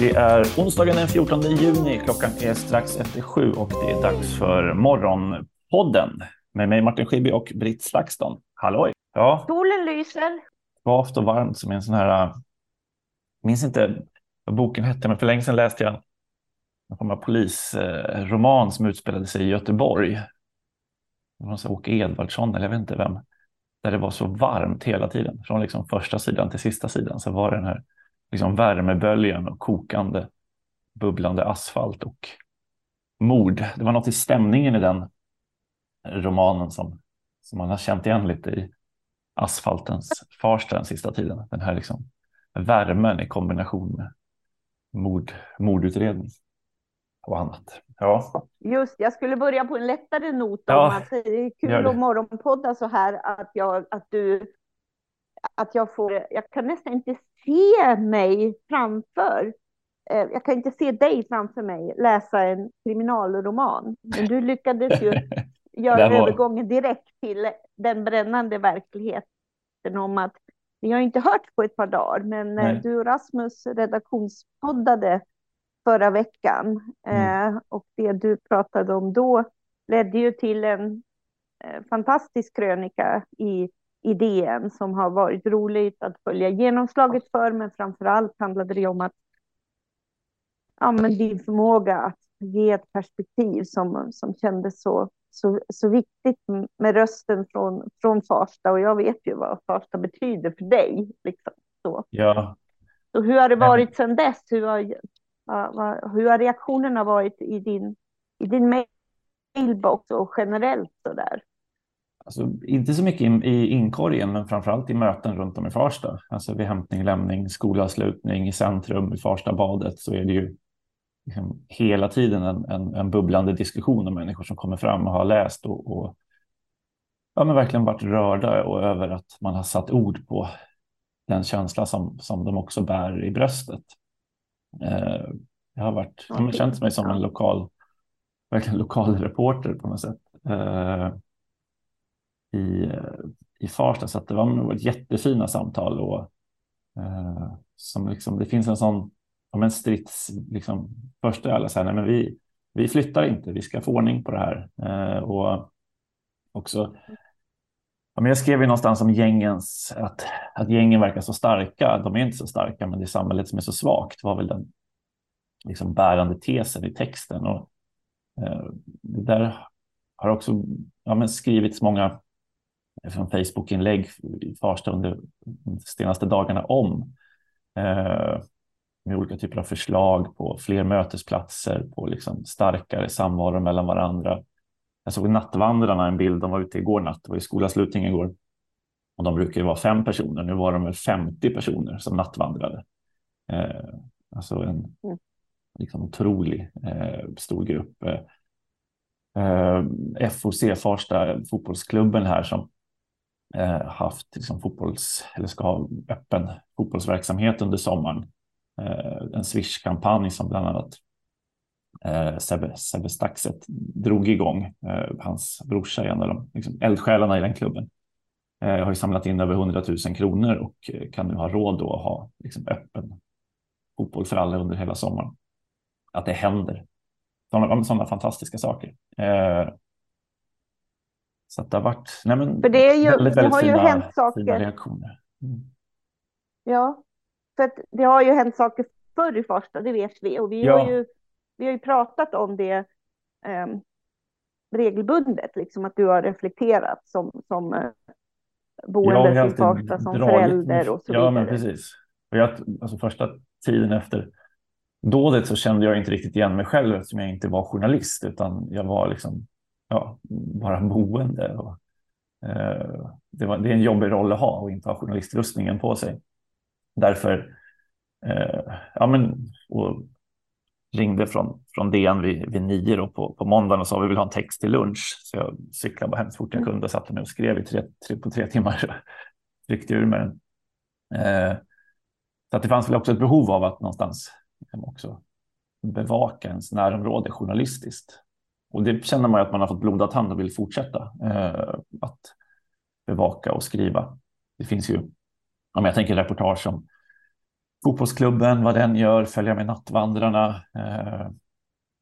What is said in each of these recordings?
Det är onsdagen den 14 juni. Klockan är strax efter sju och det är dags för Morgonpodden med mig Martin Schibbye och Britt Slagston. Halloj! Ja. Solen lyser. Svagt och varmt som en sån här... Jag minns inte vad boken hette, men för länge sedan läste jag en form av polisroman som utspelade sig i Göteborg. Det var Åke Edvardsson, eller jag vet inte vem. Där det var så varmt hela tiden. Från liksom första sidan till sista sidan så var det den här liksom värmeböljan och kokande bubblande asfalt och mord. Det var något i stämningen i den romanen som, som man har känt igen lite i asfaltens Farsta den sista tiden. Den här liksom värmen i kombination med mord, mordutredning och annat. Ja. Just, jag skulle börja på en lättare not ja, om att det är kul att morgonpodda så här att jag, att du, att jag får, jag kan nästan inte se mig framför, eh, jag kan inte se dig framför mig läsa en kriminalroman, men du lyckades ju göra var... övergången direkt till den brännande verkligheten om att vi har inte hört på ett par dagar, men eh, Nej. du och Rasmus redaktionspoddade förra veckan mm. eh, och det du pratade om då ledde ju till en fantastisk krönika i, i DN som har varit roligt att följa genomslaget för, men framför allt handlade det om att ja, men din förmåga att ge ett perspektiv som, som kändes så, så, så viktigt med rösten från, från Farsta och jag vet ju vad Farsta betyder för dig. Liksom, så. Ja. Så hur har det varit sedan dess? Hur har, hur har reaktionerna varit i din, i din mailbox och generellt så där? Alltså, inte så mycket i, i inkorgen, men framför allt i möten runt om i Farsta. Alltså vid hämtning, lämning, skolavslutning, i centrum, i Farsta badet så är det ju liksom hela tiden en, en, en, bubblande diskussion om människor som kommer fram och har läst och, och ja, men verkligen varit rörda och över att man har satt ord på den känsla som, som de också bär i bröstet. Eh, jag har varit, jag känt mig som en lokal, verkligen lokal reporter på något sätt eh, i, eh, i Farsta. Så det var nog jättefina samtal och eh, som liksom, det finns en sån om en strids, liksom, först är alla så här, nej men vi, vi flyttar inte, vi ska få ordning på det här. Eh, och också, ja, men jag skrev ju någonstans om gängens, att, att gängen verkar så starka. De är inte så starka, men det är samhället som är så svagt, var väl den liksom, bärande tesen i texten. Och, eh, det där har också ja, men skrivits många från Facebook-inlägg i Farsta under de senaste dagarna om. Eh, med olika typer av förslag på fler mötesplatser, på liksom starkare samvaro mellan varandra. Jag såg Nattvandrarna en bild, de var ute igår natt, det var i skolavslutning igår. Och de brukar ju vara fem personer, nu var de väl 50 personer som nattvandrade. Eh, alltså en mm. liksom otrolig eh, stor grupp. Eh, eh FOC, Farsta fotbollsklubben här som eh, haft liksom fotbolls, eller ska ha öppen fotbollsverksamhet under sommaren Eh, en Swish-kampanj som bland annat eh, Sebbe, Sebbe Staxet drog igång. Eh, hans brorsa är en av de liksom, eldsjälarna i den klubben. Eh, har ju samlat in över 100 000 kronor och eh, kan nu ha råd att ha liksom, öppen fotboll för alla under hela sommaren. Att det händer. Sådana, sådana fantastiska saker. Eh, så att det har varit nej men, för det är ju, väldigt, väldigt har fina, ju hänt saker. reaktioner. Mm. Ja, för det har ju hänt saker förr i Farsta, det vet vi. Och vi, ja. har, ju, vi har ju pratat om det eh, regelbundet, liksom att du har reflekterat som, som eh, boende i Farsta, som förälder och så ja, vidare. Ja, men precis. Och jag, alltså första tiden efter dådet så kände jag inte riktigt igen mig själv eftersom jag inte var journalist utan jag var liksom ja, bara boende. Och, eh, det, var, det är en jobbig roll att ha och inte ha journalistrustningen på sig därför eh, ja, men, och ringde från, från DN vid, vid nio då på, på måndagen och sa vi vill ha en text till lunch. Så jag cyklade bara hem så fort jag mm. kunde och satte mig och skrev i tre, tre, på tre timmar. Tryckte ur med den. Eh, så att det fanns väl också ett behov av att någonstans liksom också bevaka ens närområde journalistiskt. Och det känner man ju att man har fått blodad hand och vill fortsätta eh, att bevaka och skriva. Det finns ju om jag tänker reportage om fotbollsklubben, vad den gör, följa med nattvandrarna, eh,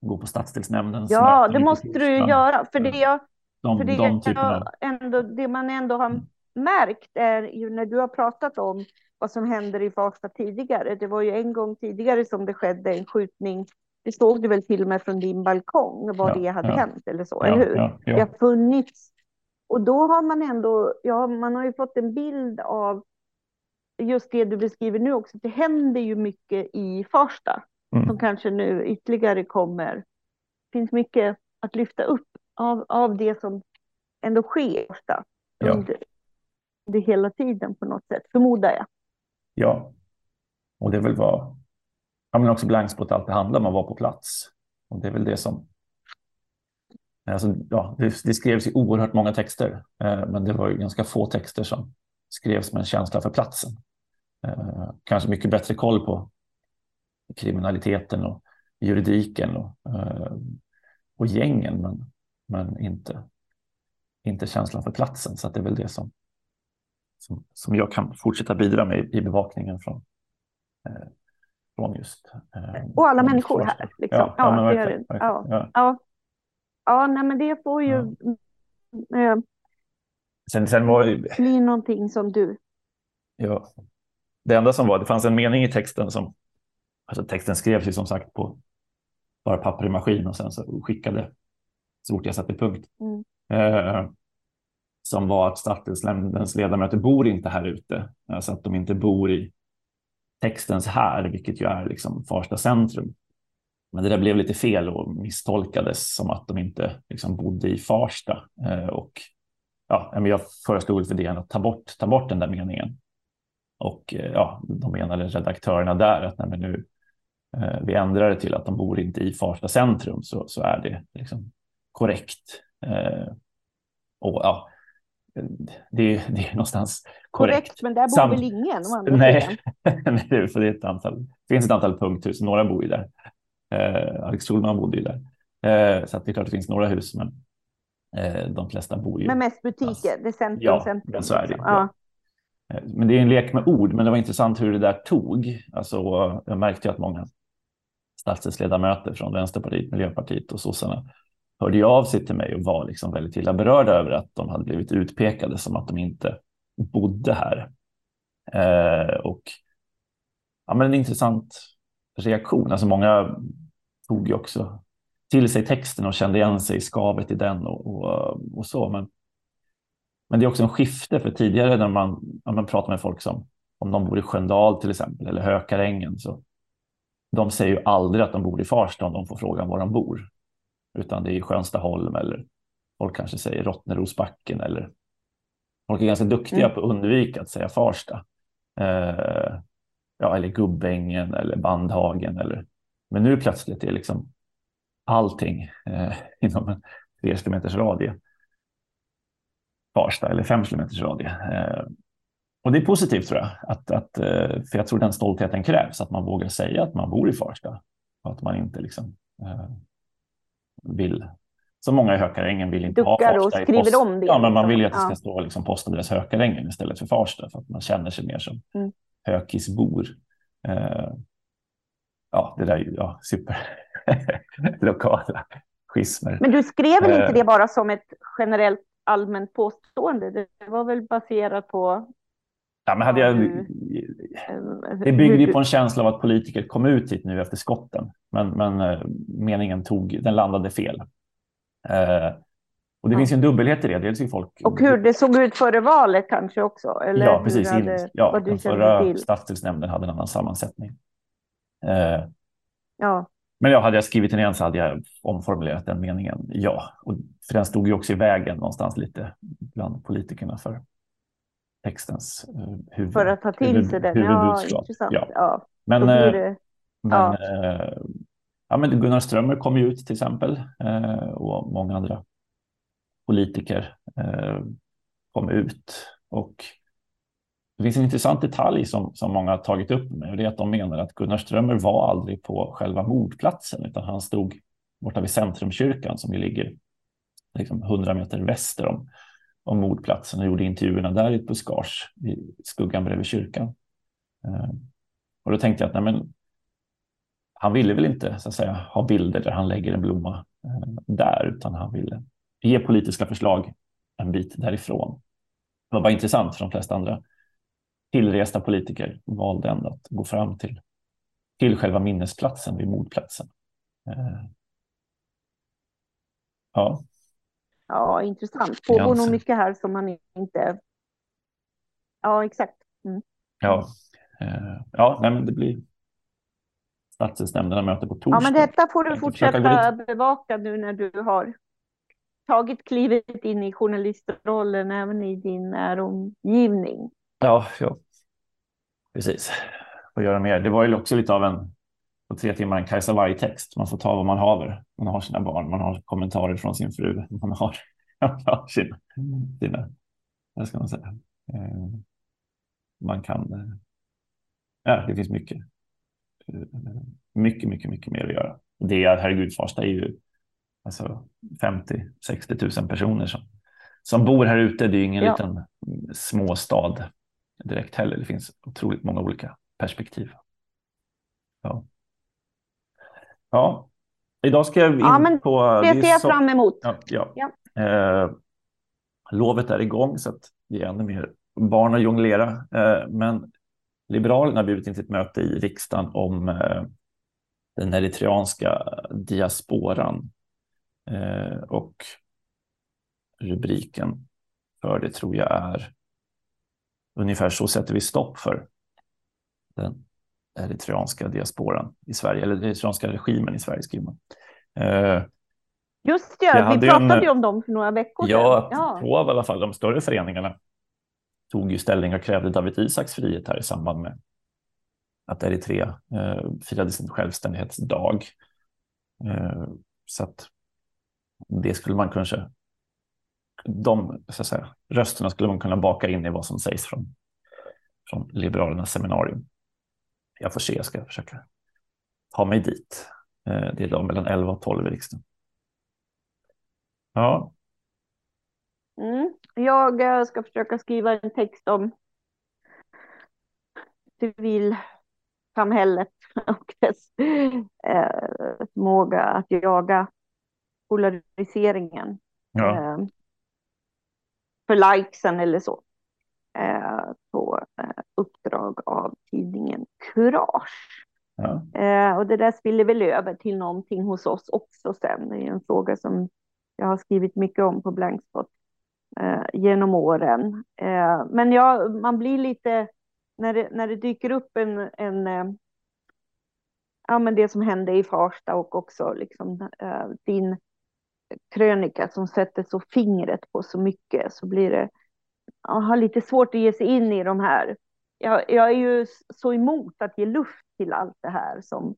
gå på stadsdelsnämndens Ja, det måste du ju göra. För det, jag, de, för det, de jag ändå, det man ändå har märkt är ju när du har pratat om vad som händer i Farsta tidigare. Det var ju en gång tidigare som det skedde en skjutning. Det såg du väl till och med från din balkong vad ja, det hade ja. hänt eller så, ja, eller hur? Ja, Det har funnits. Och då har man ändå, ja, man har ju fått en bild av just det du beskriver nu också. Det händer ju mycket i Farsta mm. som kanske nu ytterligare kommer. Det finns mycket att lyfta upp av, av det som ändå sker i Farsta. Under, det hela tiden på något sätt, förmodar jag. Ja, och det är väl vad ja, men också blankspot allt det handlar om att vara på plats. Och det är väl det som... Alltså, ja, det, det skrevs ju oerhört många texter, eh, men det var ju ganska få texter som skrevs med en känsla för platsen. Eh, kanske mycket bättre koll på kriminaliteten och juridiken och, eh, och gängen, men, men inte, inte känslan för platsen. Så det är väl det som, som, som jag kan fortsätta bidra med i bevakningen från, eh, från just... Eh, och alla människor här. Liksom. Ja, ja, ja, det, ja, ja. ja. ja nej, men det får ju... Eh, sen, sen var ju... bli någonting som du... Ja. Det enda som var, det fanns en mening i texten som... Alltså texten skrevs ju som sagt på bara papper i maskin och sen så skickade så fort jag satte punkt. Mm. Eh, som var att stadsdelsnämndens ledamöter bor inte här ute, alltså att de inte bor i textens här, vilket ju är liksom Farsta centrum. Men det där blev lite fel och misstolkades som att de inte liksom bodde i Farsta. Eh, och ja, jag föreslog för DN att ta bort, ta bort den där meningen. Och eh, ja, de menade redaktörerna där att när vi nu eh, vi ändrar det till att de bor inte i Farsta centrum så, så är det liksom korrekt. Eh, och ja, det, det är någonstans korrekt. korrekt men där bor Samt, väl ingen? Nej, nej, för det, är ett antal, det finns ett antal punkthus, några bor ju där. Eh, Alex Schulman bodde ju där. Eh, så det är klart det finns några hus, men eh, de flesta bor ju... Men mest butiker, det är centrum, ja, centrum. Men så är det. Liksom. Ja. Eh, men det är en lek med ord, men det var intressant hur det där tog. Alltså, jag märkte ju att många stadsdelsledamöter från Vänsterpartiet, Miljöpartiet och sossarna hörde av sig till mig och var liksom väldigt illa berörda över att de hade blivit utpekade som att de inte bodde här. Eh, och ja, men en intressant reaktion. Alltså många tog ju också till sig texten och kände igen sig i skavet i den och, och, och så. Men, men det är också en skifte för tidigare när man, när man pratar med folk som om de bor i Sköndal till exempel eller Hökarängen så de säger ju aldrig att de bor i Farsta om de får frågan var de bor utan det är Skönstaholm eller folk kanske säger Rottnerosbacken eller folk är ganska duktiga mm. på att undvika att säga Farsta. Eh, ja, eller Gubbängen eller Bandhagen eller men nu plötsligt är liksom allting eh, inom en tre kilometers radie. Farsta eller fem kilometers radie. Eh, och det är positivt tror jag, att, att, eh, för jag tror den stoltheten krävs, att man vågar säga att man bor i Farsta. Och att man inte liksom, eh, vill, som många i Hökarängen vill inte Duckar ha Farsta och skriver post. om det. Ja, men man vill ju att det ska stå liksom postadress Hökarängen istället för Farsta för att man känner sig mer som mm. hökisbor. Eh, ja, det där är ju ja, super lokala schismer. Men du skrev väl inte eh. det bara som ett generellt allmänt påstående? Det var väl baserat på Ja, men hade jag, det byggde ju på en känsla av att politiker kom ut hit nu efter skotten, men, men eh, meningen tog, den landade fel. Eh, och det ja. finns en dubbelhet i det. Dels är folk... Och hur det såg ut före valet kanske också? Eller ja, precis. Hade, ja, den förra stadsdelsnämnden hade en annan sammansättning. Eh, ja. Men ja, hade jag skrivit den igen så hade jag omformulerat den meningen. Ja, och för den stod ju också i vägen någonstans lite bland politikerna för textens eh, huvud, För att ta till huvud, sig den, ja, intressant. Ja. ja. Men, eh, det, men, ja. Eh, ja, men Gunnar Strömmer kom ju ut till exempel och många andra politiker kom ut. Och det finns en intressant detalj som, som många har tagit upp med och det är att de menar att Gunnar Strömmer var aldrig på själva mordplatsen utan han stod borta vid Centrumkyrkan som ju ligger liksom 100 meter väster om om mordplatsen och gjorde intervjuerna där i ett buskage i skuggan bredvid kyrkan. Eh, och då tänkte jag att nej, men, han ville väl inte så att säga, ha bilder där han lägger en blomma eh, där, utan han ville ge politiska förslag en bit därifrån. Det var bara intressant för de flesta andra tillresta politiker valde ändå att gå fram till, till själva minnesplatsen vid mordplatsen. Eh, ja. Ja, intressant. Pågår nog mycket här som man inte... Ja, exakt. Mm. Ja, eh, ja nej, men det blir stadsdelsnämnderna möter på torsdag. Ja, men detta får du fortsätta bevaka nu när du har tagit klivet in i journalistrollen även i din näromgivning. Ja, ja. precis. Får göra mer. Det var ju också lite av en på tre timmar en Kajsa Warg-text. Man får ta vad man haver. Man har sina barn, man har kommentarer från sin fru, man har, ja, sina, sina, vad ska man säga, eh, man kan, eh, ja, det finns mycket, eh, mycket, mycket, mycket mer att göra. Det är, herregud, Farsta är ju alltså 50-60 000 personer som, som bor här ute. Det är ju ingen ja. liten småstad direkt heller. Det finns otroligt många olika perspektiv. Ja. Ja, idag ska jag in ja, men på... Det ser jag så, fram emot. Ja, ja. ja. Eh, lovet är igång så att det är ännu mer barn att jonglera. Eh, men Liberalerna har bjudit in till ett möte i riksdagen om eh, den eritreanska diasporan. Eh, och rubriken för det tror jag är ungefär så sätter vi stopp för den eritreanska diasporan i Sverige, eller eritreanska regimen i Sverige skriver man. Eh, Just det, vi pratade en, ju om dem för några veckor sedan. Ja, ja. två av alla fall de större föreningarna tog ju ställning och krävde David Isaks frihet här i samband med att Eritrea eh, firade sin självständighetsdag. Eh, så att det skulle man kanske, de så att säga, rösterna skulle man kunna baka in i vad som sägs från, från Liberalernas seminarium. Jag får se, jag ska försöka ta mig dit. Eh, det är idag mellan 11 och 12 i riksdagen. Ja. Mm. Jag eh, ska försöka skriva en text om civilsamhället och dess eh, förmåga att jaga polariseringen. Ja. Eh, för likesen eller så. Eh, på eh, uppdrag av tidningen Courage. Ja. och det där spiller väl över till någonting hos oss också sen. Det är en fråga som jag har skrivit mycket om på Blankspot genom åren. men ja, man blir lite, när det, när det dyker upp en, en ja, men det som hände i Farsta och också liksom, din krönika som sätter så fingret på så mycket så blir det, jag har lite svårt att ge sig in i de här. Jag, jag är ju så emot att ge luft till allt det här som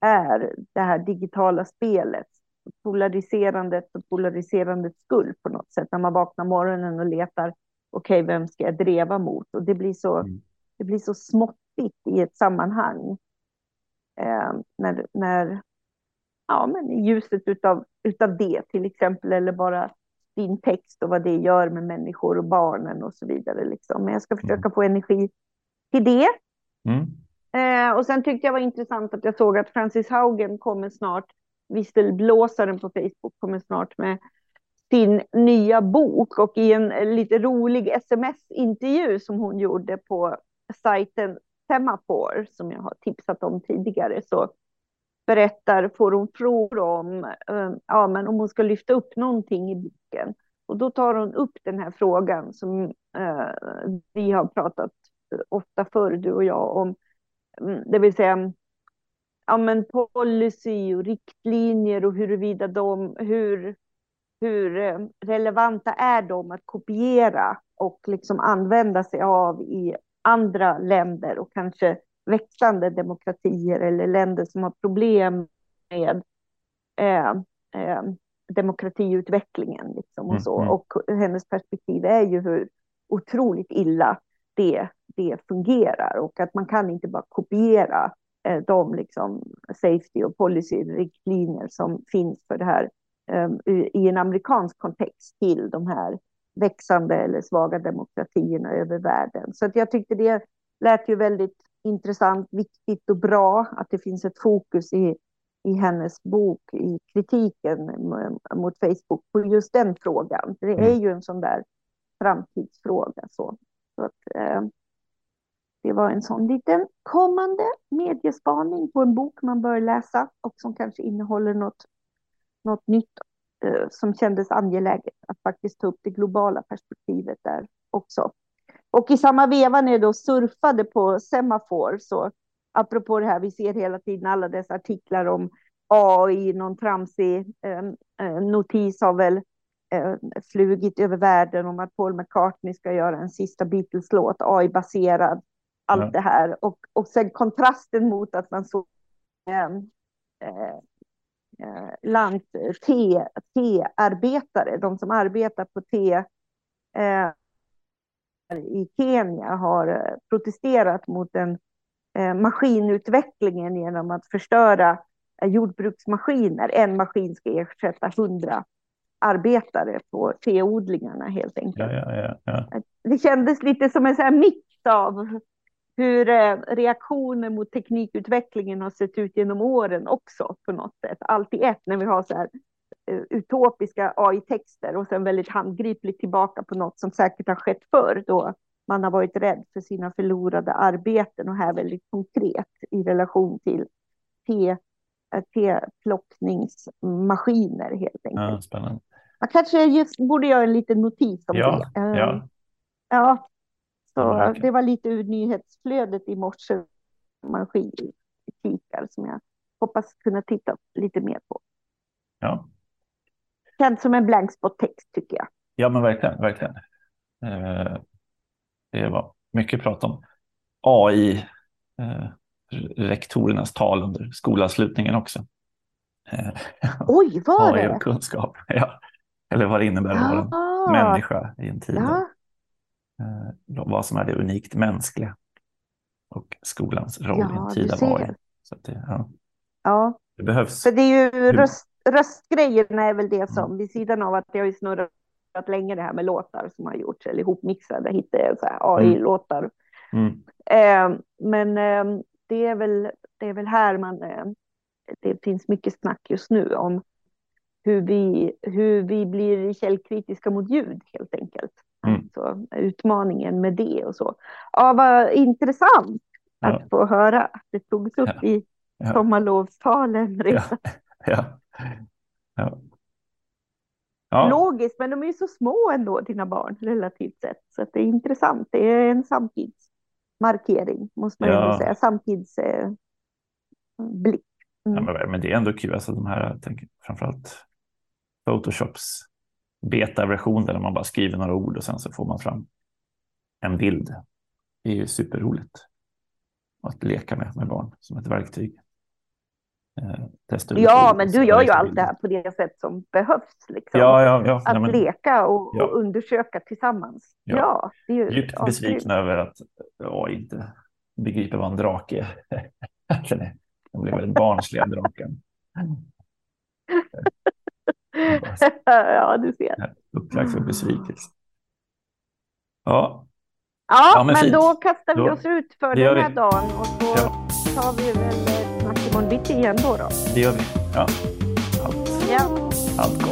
är det här digitala spelet. Polariserandet och polariserandets skull på något sätt när man vaknar morgonen och letar okej, okay, vem ska jag dreva mot? Och det blir så, mm. det blir så småttigt i ett sammanhang. Eh, när, när ja, men i ljuset utav, utav det till exempel, eller bara din text och vad det gör med människor och barnen och så vidare. Liksom. Men jag ska försöka mm. få energi till det. Mm. Eh, och sen tyckte jag var intressant att jag såg att Francis Haugen kommer snart, visselblåsaren på Facebook kommer snart med sin nya bok och i en lite rolig sms-intervju som hon gjorde på sajten Semafor som jag har tipsat om tidigare så berättar, får hon frågor om, eh, ja, men om hon ska lyfta upp någonting i boken. Och då tar hon upp den här frågan som eh, vi har pratat ofta förr, du och jag, om, mm, det vill säga ja, men policy och riktlinjer och huruvida de, hur, hur eh, relevanta är de att kopiera och liksom använda sig av i andra länder och kanske växande demokratier eller länder som har problem med eh, eh, demokratiutvecklingen. Liksom och, så. Mm, mm. och hennes perspektiv är ju hur otroligt illa det, det fungerar och att man kan inte bara kopiera eh, de liksom, safety och policy-riktlinjer som finns för det här eh, i en amerikansk kontext till de här växande eller svaga demokratierna över världen. Så att jag tyckte det lät ju väldigt intressant, viktigt och bra att det finns ett fokus i, i hennes bok, i kritiken mot Facebook på just den frågan. Det är mm. ju en sån där framtidsfråga. Så, så att, eh, det var en sån liten kommande mediespaning på en bok man bör läsa och som kanske innehåller något, något nytt eh, som kändes angeläget att faktiskt ta upp det globala perspektivet där också. Och i samma veva när jag då surfade på Semafor, så apropå det här, vi ser hela tiden alla dessa artiklar om AI, någon tramsig eh, eh, notis har väl flugit över världen om att Paul McCartney ska göra en sista Beatles-låt, AI-baserad, allt ja. det här. Och, och sen kontrasten mot att man såg eh, eh, eh land, te-arbetare, de som arbetar på te eh, i Kenya har eh, protesterat mot den eh, maskinutvecklingen genom att förstöra eh, jordbruksmaskiner. En maskin ska ersätta hundra arbetare på teodlingarna helt enkelt. Ja, ja, ja, det kändes lite som en mix av hur reaktioner mot teknikutvecklingen har sett ut genom åren också på något sätt. Allt i ett när vi har så här utopiska AI-texter och sen väldigt handgripligt tillbaka på något som säkert har skett förr då man har varit rädd för sina förlorade arbeten och här väldigt konkret i relation till teplockningsmaskiner helt enkelt. Ja, spännande. Man kanske just borde göra en liten notis om ja, det. Ja. ja, så det var lite ur nyhetsflödet i morse, maskinkikar som jag hoppas kunna titta lite mer på. Ja, känns som en blank text tycker jag. Ja, men verkligen, verkligen. Eh, det var mycket prat om AI, eh, rektorernas tal under skolavslutningen också. Eh, Oj, var AI det? och kunskap, ja. Eller vad det innebär att vara en ah. människa i en tid. Ja. vad som är det unikt mänskliga och skolans roll i en tid av AI. Så det, ja. ja, det behövs. För det är ju röst, röstgrejerna är väl det som, mm. vid sidan av att det har snurrat länge det här med låtar som har gjorts, eller ihopmixade, hittade AI-låtar. Mm. Eh, men eh, det, är väl, det är väl här man, eh, det finns mycket snack just nu om hur vi, hur vi blir källkritiska mot ljud helt enkelt. Mm. Alltså, utmaningen med det och så. Ja, vad intressant ja. att få höra att det togs upp ja. i ja. sommarlovstalen redan. Ja. Ja. Ja. Logiskt, men de är ju så små ändå, dina barn, relativt sett. Så det är intressant. Det är en samtidsmarkering, måste man ja. säga. Samtidsblick. Eh, mm. ja, men, det är ändå kul, alltså de här, jag tänker, framförallt Photoshops beta-version där man bara skriver några ord och sen så får man fram en bild. Det är ju superroligt att leka med med barn som ett verktyg. Eh, ja, men du gör ju allt det här på det sätt som behövs. Liksom. Ja, ja, ja. Att Nej, men... leka och, och, undersöka tillsammans. Ja, ja det är ju Djupt besvikna över att jag inte begriper vad en drake är. Den blev väldigt barnsliga draken. ja, du ser. Upplagt för besvikelse. Ja. Ja, ja men, men då kastar vi då, oss ut för den här vi. dagen och så ja. tar vi väl imorgon bitti igen då, då. Det gör vi. Ja. Allt, ja. allt gott.